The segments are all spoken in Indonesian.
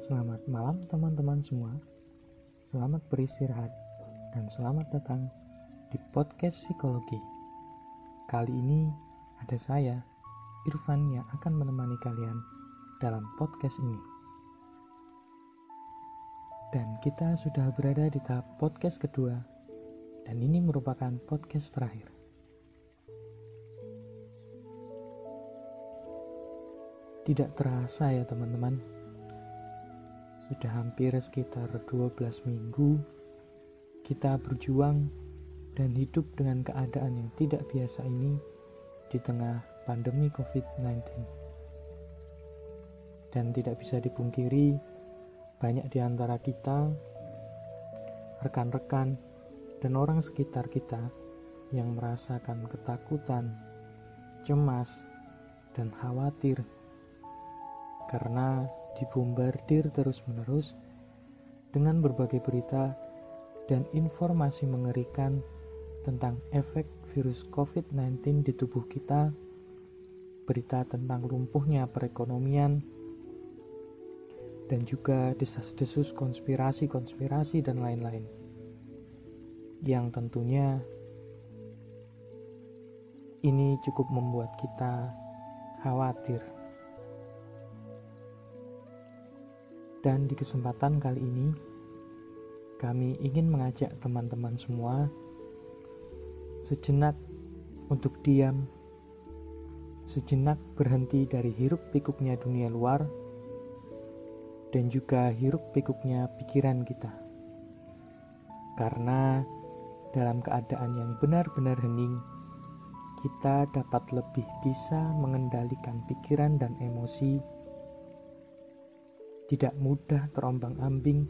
Selamat malam teman-teman semua. Selamat beristirahat dan selamat datang di podcast psikologi. Kali ini ada saya, Irfan yang akan menemani kalian dalam podcast ini. Dan kita sudah berada di tahap podcast kedua dan ini merupakan podcast terakhir. Tidak terasa ya teman-teman, sudah hampir sekitar 12 minggu kita berjuang dan hidup dengan keadaan yang tidak biasa ini di tengah pandemi COVID-19. Dan tidak bisa dipungkiri, banyak di antara kita, rekan-rekan, dan orang sekitar kita yang merasakan ketakutan, cemas, dan khawatir karena dibombardir terus-menerus dengan berbagai berita dan informasi mengerikan tentang efek virus COVID-19 di tubuh kita, berita tentang lumpuhnya perekonomian, dan juga desas-desus konspirasi-konspirasi dan lain-lain. Yang tentunya ini cukup membuat kita khawatir. Dan di kesempatan kali ini, kami ingin mengajak teman-teman semua sejenak untuk diam, sejenak berhenti dari hiruk pikuknya dunia luar, dan juga hiruk pikuknya pikiran kita. Karena dalam keadaan yang benar-benar hening, kita dapat lebih bisa mengendalikan pikiran dan emosi tidak mudah terombang-ambing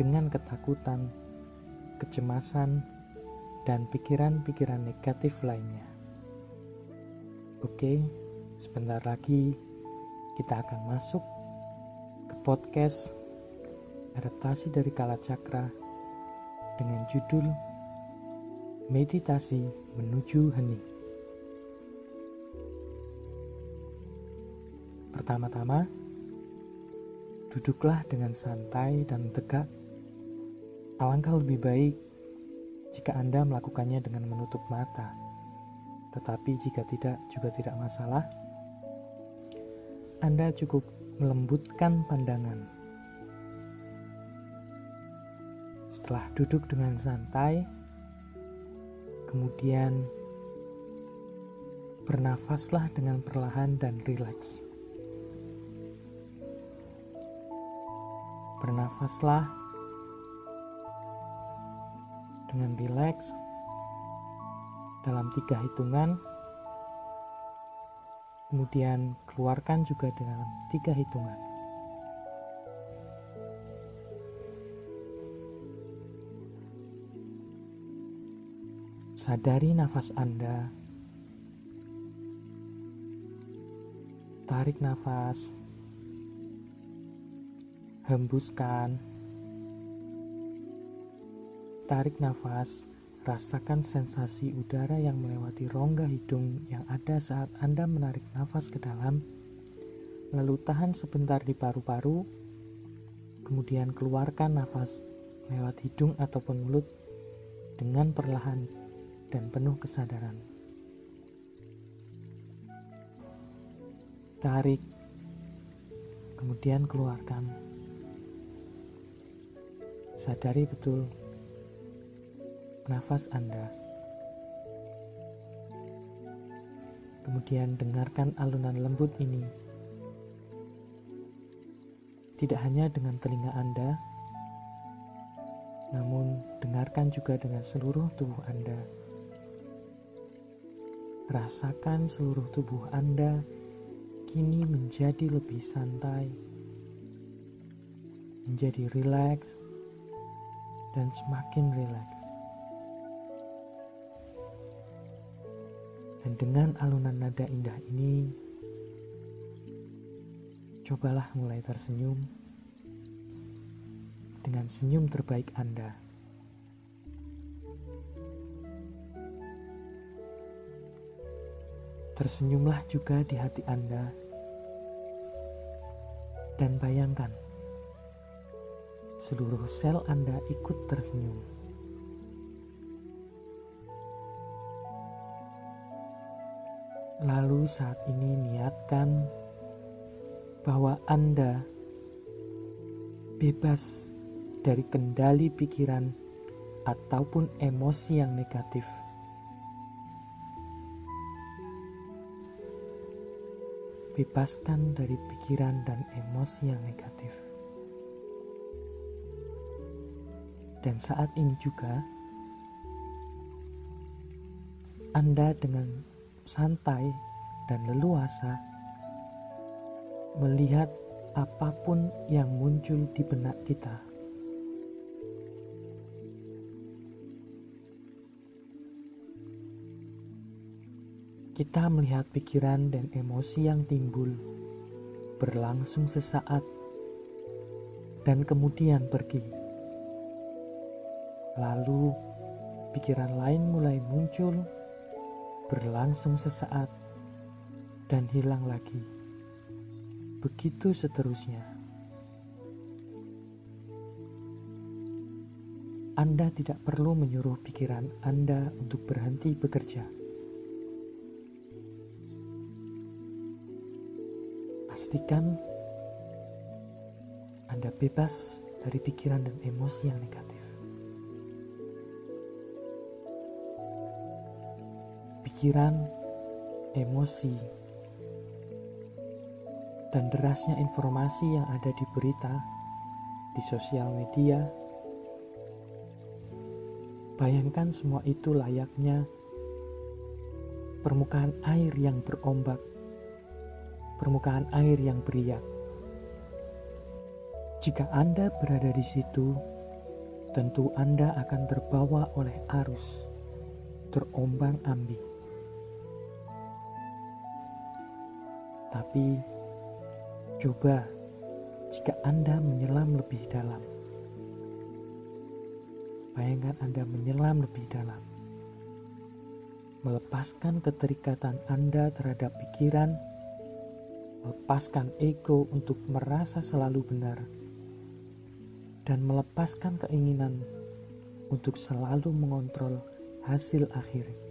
dengan ketakutan, kecemasan, dan pikiran-pikiran negatif lainnya. Oke, sebentar lagi kita akan masuk ke podcast adaptasi dari Kala Cakra dengan judul Meditasi Menuju Hening. Pertama-tama, Duduklah dengan santai dan tegak. Alangkah lebih baik jika Anda melakukannya dengan menutup mata. Tetapi jika tidak, juga tidak masalah. Anda cukup melembutkan pandangan. Setelah duduk dengan santai, kemudian bernafaslah dengan perlahan dan rileks. Bernafaslah dengan rileks dalam tiga hitungan. Kemudian keluarkan juga dalam tiga hitungan. Sadari nafas Anda. Tarik nafas hembuskan, tarik nafas, rasakan sensasi udara yang melewati rongga hidung yang ada saat Anda menarik nafas ke dalam, lalu tahan sebentar di paru-paru, kemudian keluarkan nafas lewat hidung ataupun mulut dengan perlahan dan penuh kesadaran. Tarik, kemudian keluarkan. Sadari betul nafas Anda. Kemudian dengarkan alunan lembut ini. Tidak hanya dengan telinga Anda, namun dengarkan juga dengan seluruh tubuh Anda. Rasakan seluruh tubuh Anda kini menjadi lebih santai, menjadi rileks, dan semakin rileks. Dan dengan alunan nada indah ini, cobalah mulai tersenyum dengan senyum terbaik Anda. Tersenyumlah juga di hati Anda, dan bayangkan seluruh sel Anda ikut tersenyum. Lalu saat ini niatkan bahwa Anda bebas dari kendali pikiran ataupun emosi yang negatif. Bebaskan dari pikiran dan emosi yang negatif. Dan saat ini juga, Anda dengan santai dan leluasa melihat apa pun yang muncul di benak kita. Kita melihat pikiran dan emosi yang timbul, berlangsung sesaat, dan kemudian pergi. Lalu, pikiran lain mulai muncul, berlangsung sesaat, dan hilang lagi. Begitu seterusnya. Anda tidak perlu menyuruh pikiran Anda untuk berhenti bekerja Pastikan Anda bebas dari pikiran dan emosi yang negatif. Pikiran, emosi, dan derasnya informasi yang ada di berita, di sosial media. Bayangkan semua itu layaknya permukaan air yang berombak permukaan air yang beriak. Jika Anda berada di situ, tentu Anda akan terbawa oleh arus, terombang-ambing. Tapi, coba jika Anda menyelam lebih dalam. Bayangkan Anda menyelam lebih dalam. Melepaskan keterikatan Anda terhadap pikiran melepaskan ego untuk merasa selalu benar, dan melepaskan keinginan untuk selalu mengontrol hasil akhir.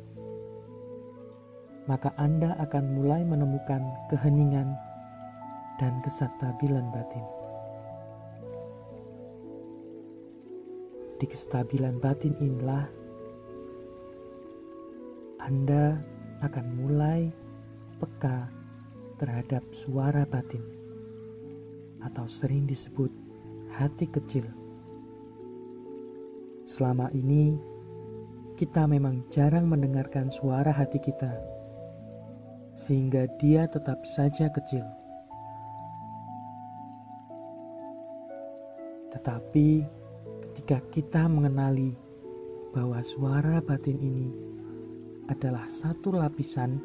Maka Anda akan mulai menemukan keheningan dan kestabilan batin. Di kestabilan batin inilah Anda akan mulai peka terhadap suara batin, atau sering disebut hati kecil. Selama ini, kita memang jarang mendengarkan suara hati kita, sehingga dia tetap saja kecil. Tetapi, ketika kita mengenali bahwa suara batin ini adalah satu lapisan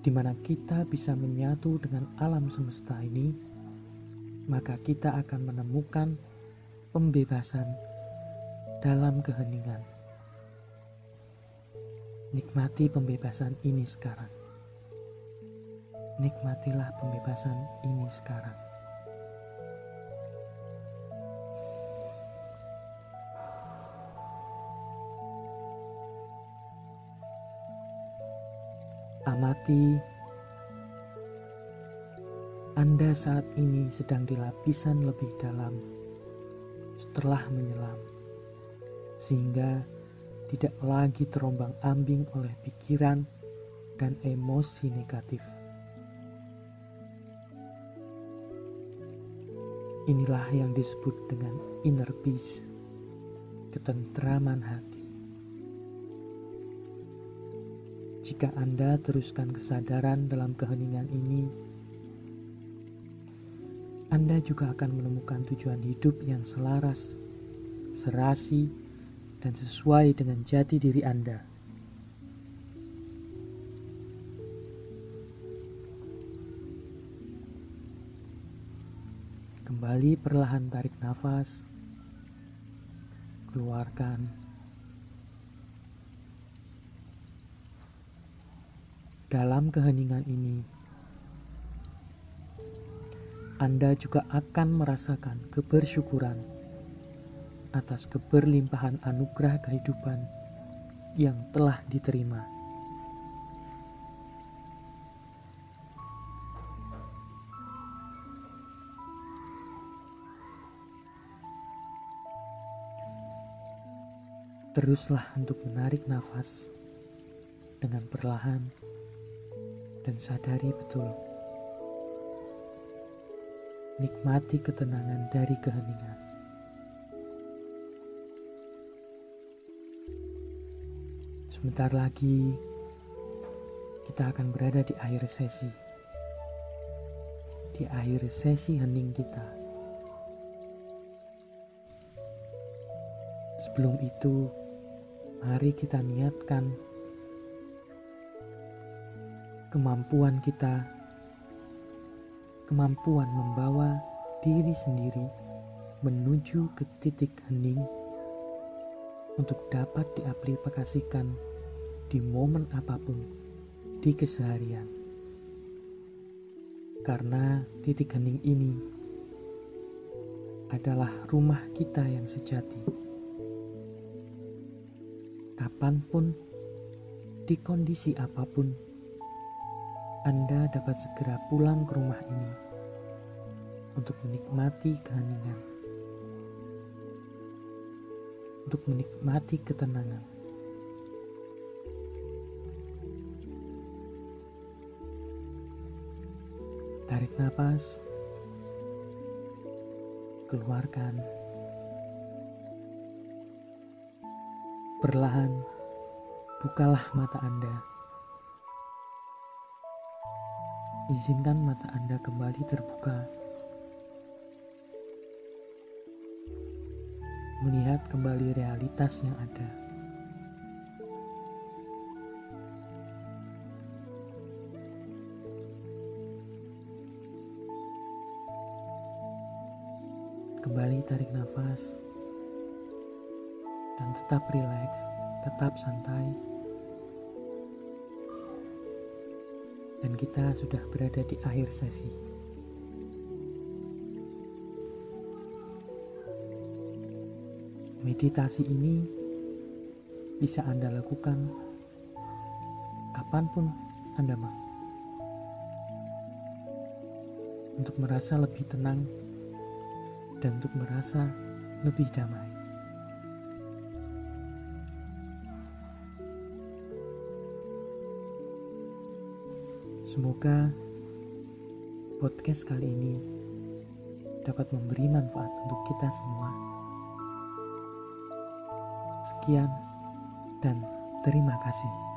di mana kita bisa menyatu dengan alam semesta ini, maka kita akan menemukan pembebasan dalam keheningan. Nikmati pembebasan ini sekarang. Nikmatilah pembebasan ini sekarang. Amati, Anda saat ini sedang di lapisan lebih dalam setelah menyelam, sehingga tidak lagi terombang-ambing oleh pikiran dan emosi negatif. Inilah yang disebut dengan inner peace, ketentraman hati. Jika Anda teruskan kesadaran dalam keheningan ini, Anda juga akan menemukan tujuan hidup yang selaras, serasi, dan sesuai dengan jati diri Anda. Kembali perlahan tarik nafas, keluarkan. Dalam keheningan ini, Anda juga akan merasakan kebersyukuran atas keberlimpahan anugerah kehidupan yang telah diterima. Teruslah untuk menarik nafas dengan perlahan dan sadari betul. Nikmati ketenangan dari keheningan. Sebentar lagi kita akan berada di akhir sesi. Di akhir sesi hening kita. Sebelum itu, mari kita niatkan kemampuan kita, kemampuan membawa diri sendiri menuju ke titik hening untuk dapat diaplikasikan di momen apa pun di keseharian. Karena titik hening ini adalah rumah kita yang sejati kapan pun, di kondisi apa pun, Anda dapat segera pulang ke rumah ini untuk menikmati keheningan, untuk menikmati ketenangan. Tarik nafas, keluarkan. Perlahan, bukalah mata Anda. Izinkan mata Anda kembali terbuka. Melihat kembali realitas yang ada. Kembali tarik nafas dan tetap rileks, tetap santai. Dan kita sudah berada di akhir sesi. Meditasi ini bisa Anda lakukan kapan pun Anda mau. Untuk merasa lebih tenang dan untuk merasa lebih damai. Semoga podcast kali ini dapat memberi manfaat untuk kita semua. Sekian dan terima kasih.